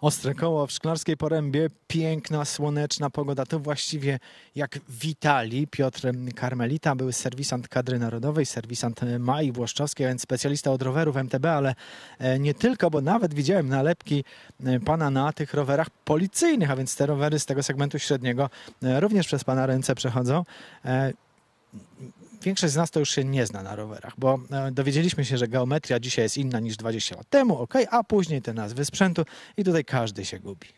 Ostre koło w Szklarskiej Porębie, piękna, słoneczna pogoda. To właściwie jak witali Piotr Karmelita, był serwisant kadry narodowej, serwisant Mai Włoszczowskiej, więc specjalista od rowerów MTB, ale e, nie tylko, bo nawet widziałem nalepki e, pana na tych rowerach policyjnych, a więc te rowery z tego segmentu średniego e, również przez pana ręce przechodzą. Większość z nas to już się nie zna na rowerach, bo e, dowiedzieliśmy się, że geometria dzisiaj jest inna niż 20 lat temu, ok, a później te nazwy sprzętu i tutaj każdy się gubi.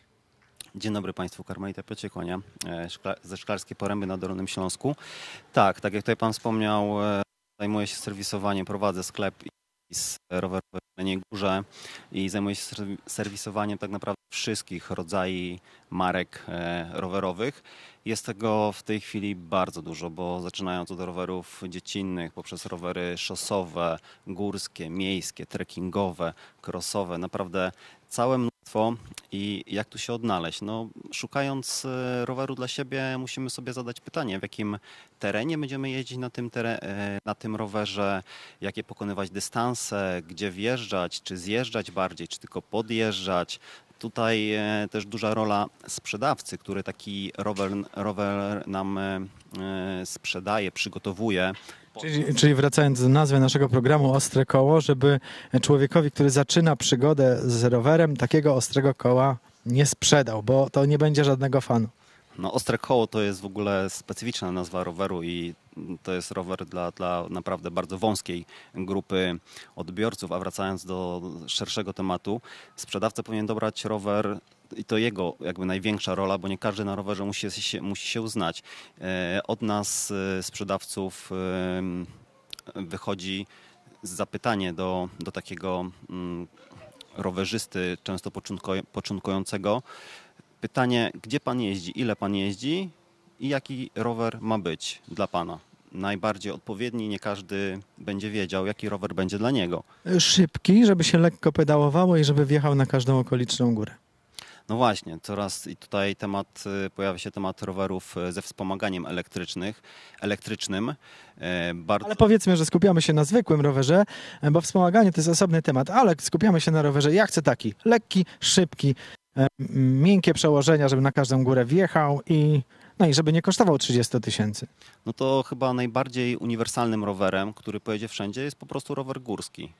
Dzień dobry Państwu, Karmelita Pieciekłonia e, ze Szklarskiej Poręby na Dolnym Śląsku. Tak, tak jak tutaj Pan wspomniał, e, zajmuję się serwisowaniem, prowadzę sklep i z rowerowym w Jeleniej Górze i zajmuję się serwi- serwisowaniem tak naprawdę wszystkich rodzajów marek e, rowerowych. Jest tego w tej chwili bardzo dużo, bo zaczynając od rowerów dziecinnych, poprzez rowery szosowe, górskie, miejskie, trekkingowe, crossowe, naprawdę całe mnóstwo i jak tu się odnaleźć? No, szukając e, roweru dla siebie, musimy sobie zadać pytanie, w jakim terenie będziemy jeździć na tym, e, na tym rowerze, jakie pokonywać dystanse, gdzie wjeżdżać, czy zjeżdżać bardziej, czy tylko podjeżdżać. Tutaj e, też duża rola sprzedawcy, który taki rower, rower nam sprzedaje, przygotowuje. Czyli, czyli wracając do nazwy naszego programu Ostre Koło, żeby człowiekowi, który zaczyna przygodę z rowerem, takiego ostrego koła nie sprzedał, bo to nie będzie żadnego fanu. No, ostre koło to jest w ogóle specyficzna nazwa roweru i to jest rower dla, dla naprawdę bardzo wąskiej grupy odbiorców. A wracając do szerszego tematu, sprzedawca powinien dobrać rower i to jego jakby największa rola, bo nie każdy na rowerze musi się, musi się uznać. E, Od nas, e, sprzedawców, e, wychodzi zapytanie do, do takiego mm, rowerzysty, często początkującego, pytanie, gdzie pan jeździ, ile pan jeździ i jaki rower ma być dla pana. Najbardziej odpowiedni, nie każdy będzie wiedział, jaki rower będzie dla niego. Szybki, żeby się lekko pedałowało i żeby wjechał na każdą okoliczną górę. No właśnie, coraz i tutaj temat, y, pojawia się temat rowerów y, ze wspomaganiem elektrycznych, elektrycznym. E, Bardzo, Ale powiedzmy, że skupiamy się na zwykłym rowerze, bo wspomaganie to jest osobny temat, ale skupiamy się na rowerze. Ja chcę taki lekki, szybki, miękkie przełożenia, żeby na każdą górę wjechał i no i żeby nie kosztował 30 tysięcy. no to chyba najbardziej uniwersalnym rowerem, który pojedzie wszędzie, jest po prostu rower górski.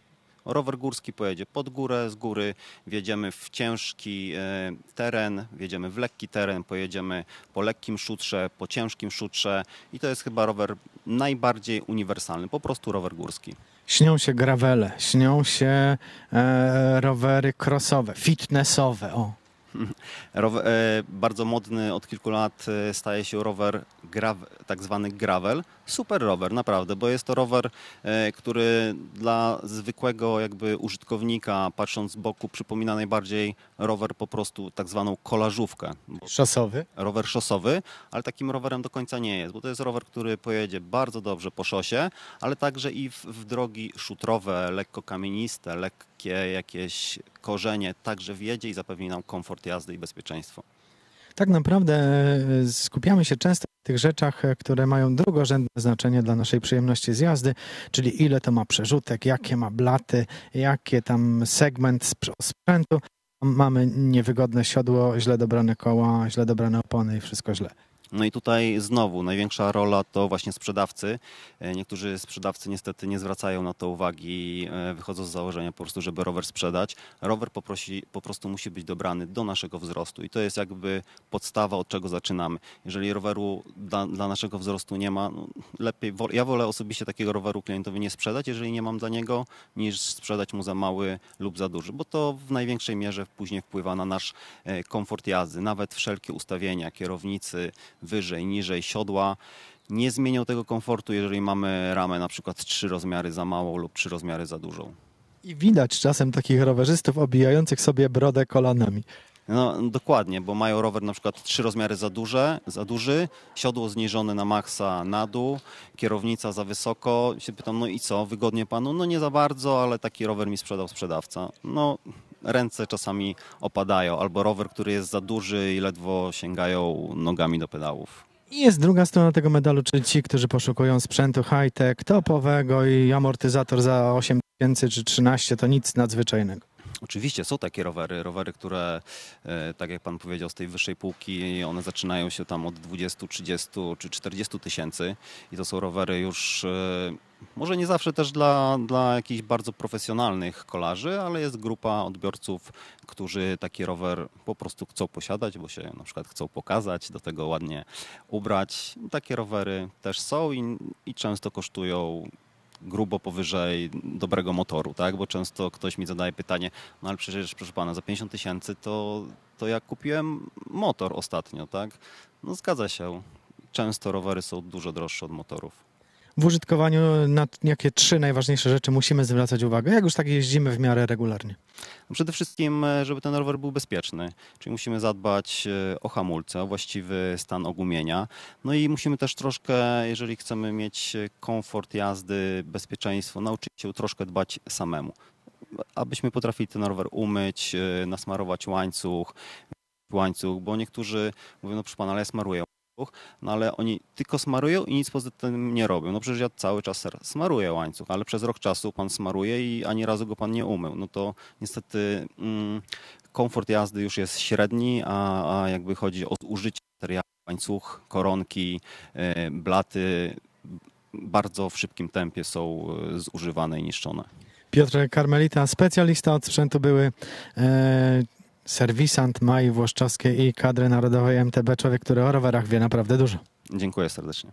Rower górski pojedzie pod górę, z góry wjedziemy w ciężki e, teren, wjedziemy w lekki teren, pojedziemy po lekkim szutrze, po ciężkim szutrze i to jest chyba rower najbardziej uniwersalny, po prostu rower górski. Śnią się gravele, śnią się e, rowery crossowe, fitnessowe. O. Rower, e, bardzo modny od kilku lat e, staje się rower grav, tak zwany gravel. Super rower, naprawdę, bo jest to rower, e, który dla zwykłego jakby użytkownika, patrząc z boku, przypomina najbardziej rower po prostu tak zwaną kolażówkę. Szosowy. rower szosowy, ale takim rowerem do końca nie jest, bo to jest rower, który pojedzie bardzo dobrze po szosie, ale także i w, w drogi szutrowe, lekko kamieniste, lekkie jakieś korzenie, także wjedzie i zapewni nam komfort jazdy i bezpieczeństwo. Tak naprawdę e, skupiamy się często na tych rzeczach, e, które mają drugorzędne znaczenie dla naszej przyjemności z jazdy, czyli ile to ma przerzutek, jakie ma blaty, jakie tam segment sprz- sprzętu. Mamy niewygodne siodło, źle dobrane koła, źle dobrane opony i wszystko źle. No i tutaj znowu największa rola to właśnie sprzedawcy. E, Niektórzy sprzedawcy niestety nie zwracają na to uwagi, e, wychodzą z założenia po prostu, żeby rower sprzedać. Rower poprosi, po prostu musi być dobrany do naszego wzrostu i to jest jakby podstawa, od czego zaczynamy. Jeżeli roweru dla, dla naszego wzrostu nie ma, no lepiej, ja wolę osobiście takiego roweru klientowi nie sprzedać, jeżeli nie mam dla niego, niż sprzedać mu za mały lub za duży, bo to w największej mierze później wpływa na nasz e, komfort jazdy. Nawet wszelkie ustawienia kierownicy, wyżej, niżej, siodła nie zmienią tego komfortu, jeżeli mamy ramę na przykład trzy rozmiary za małą lub trzy rozmiary za dużą. I widać czasem takich rowerzystów obijających sobie brodę kolanami. No dokładnie, bo mają rower na przykład trzy rozmiary za duże, za duży, siodło zniżone na maksa na dół, kierownica za wysoko. Się pytam, no i co, wygodnie panu? No nie za bardzo, ale taki rower mi sprzedał sprzedawca. No ręce czasami opadają, albo rower, który jest za duży i ledwo sięgają nogami do pedałów. I jest druga strona tego medalu, czyli ci, którzy poszukują sprzętu high-tech, topowego i amortyzator za 8 tysięcy czy 13 to nic nadzwyczajnego. Oczywiście są takie rowery, rowery, które, e, tak jak pan powiedział, z tej wyższej półki, one zaczynają się tam od 20, 30 czy 40 tysięcy i to są rowery już e, może nie zawsze też dla, dla jakichś bardzo profesjonalnych kolarzy, ale jest grupa odbiorców, którzy taki rower po prostu chcą posiadać, bo się na przykład chcą pokazać, do tego ładnie ubrać. Takie rowery też są i, i często kosztują grubo powyżej dobrego motoru, tak? Bo często ktoś mi zadaje pytanie, no ale przecież, proszę pana, za 50 tysięcy to, to jak kupiłem motor ostatnio, tak? No zgadza się. Często rowery są dużo droższe od motorów. W użytkowaniu na jakie trzy najważniejsze rzeczy musimy zwracać uwagę, jak już tak jeździmy w miarę regularnie? No Przede wszystkim, e, żeby ten rower był bezpieczny, czyli musimy zadbać e, o hamulce, o właściwy stan ogumienia. No i musimy też troszkę, jeżeli chcemy mieć e, komfort jazdy, bezpieczeństwo, nauczyć się troszkę dbać samemu. Abyśmy potrafili ten rower umyć, nasmarować łańcuch, łańcuch, bo niektórzy mówią, no proszę pana, ale ja smaruję łańcuch, no ale oni tylko smarują i nic poza tym nie robią. No przecież ja cały czas smaruję łańcuch, ale przez rok czasu pan smaruje i ani razu go pan nie umył. No to niestety mm, komfort jazdy już jest średni, a, a jakby chodzi o użycie materiału, łańcuch, koronki, e, blaty, bardzo w szybkim tempie są e, zużywane i niszczone. Piotr Karmelita, specjalista od sprzętu były e, serwisant Mai Włoszczowskiej i kadry narodowej MTB, człowiek, który o rowerach wie naprawdę dużo. Dziękuję serdecznie.